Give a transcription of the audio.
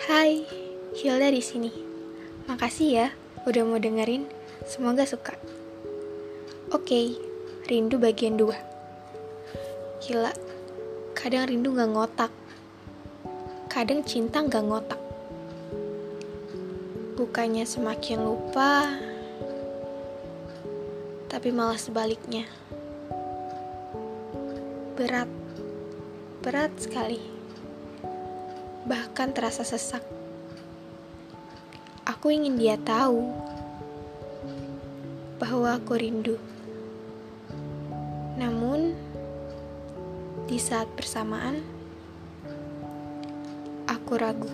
Hai, Hilda di sini. Makasih ya udah mau dengerin. Semoga suka. Oke, rindu bagian 2. Gila, kadang rindu gak ngotak. Kadang cinta gak ngotak. Bukannya semakin lupa, tapi malah sebaliknya. Berat, berat sekali bahkan terasa sesak. Aku ingin dia tahu bahwa aku rindu. Namun, di saat bersamaan, aku ragu.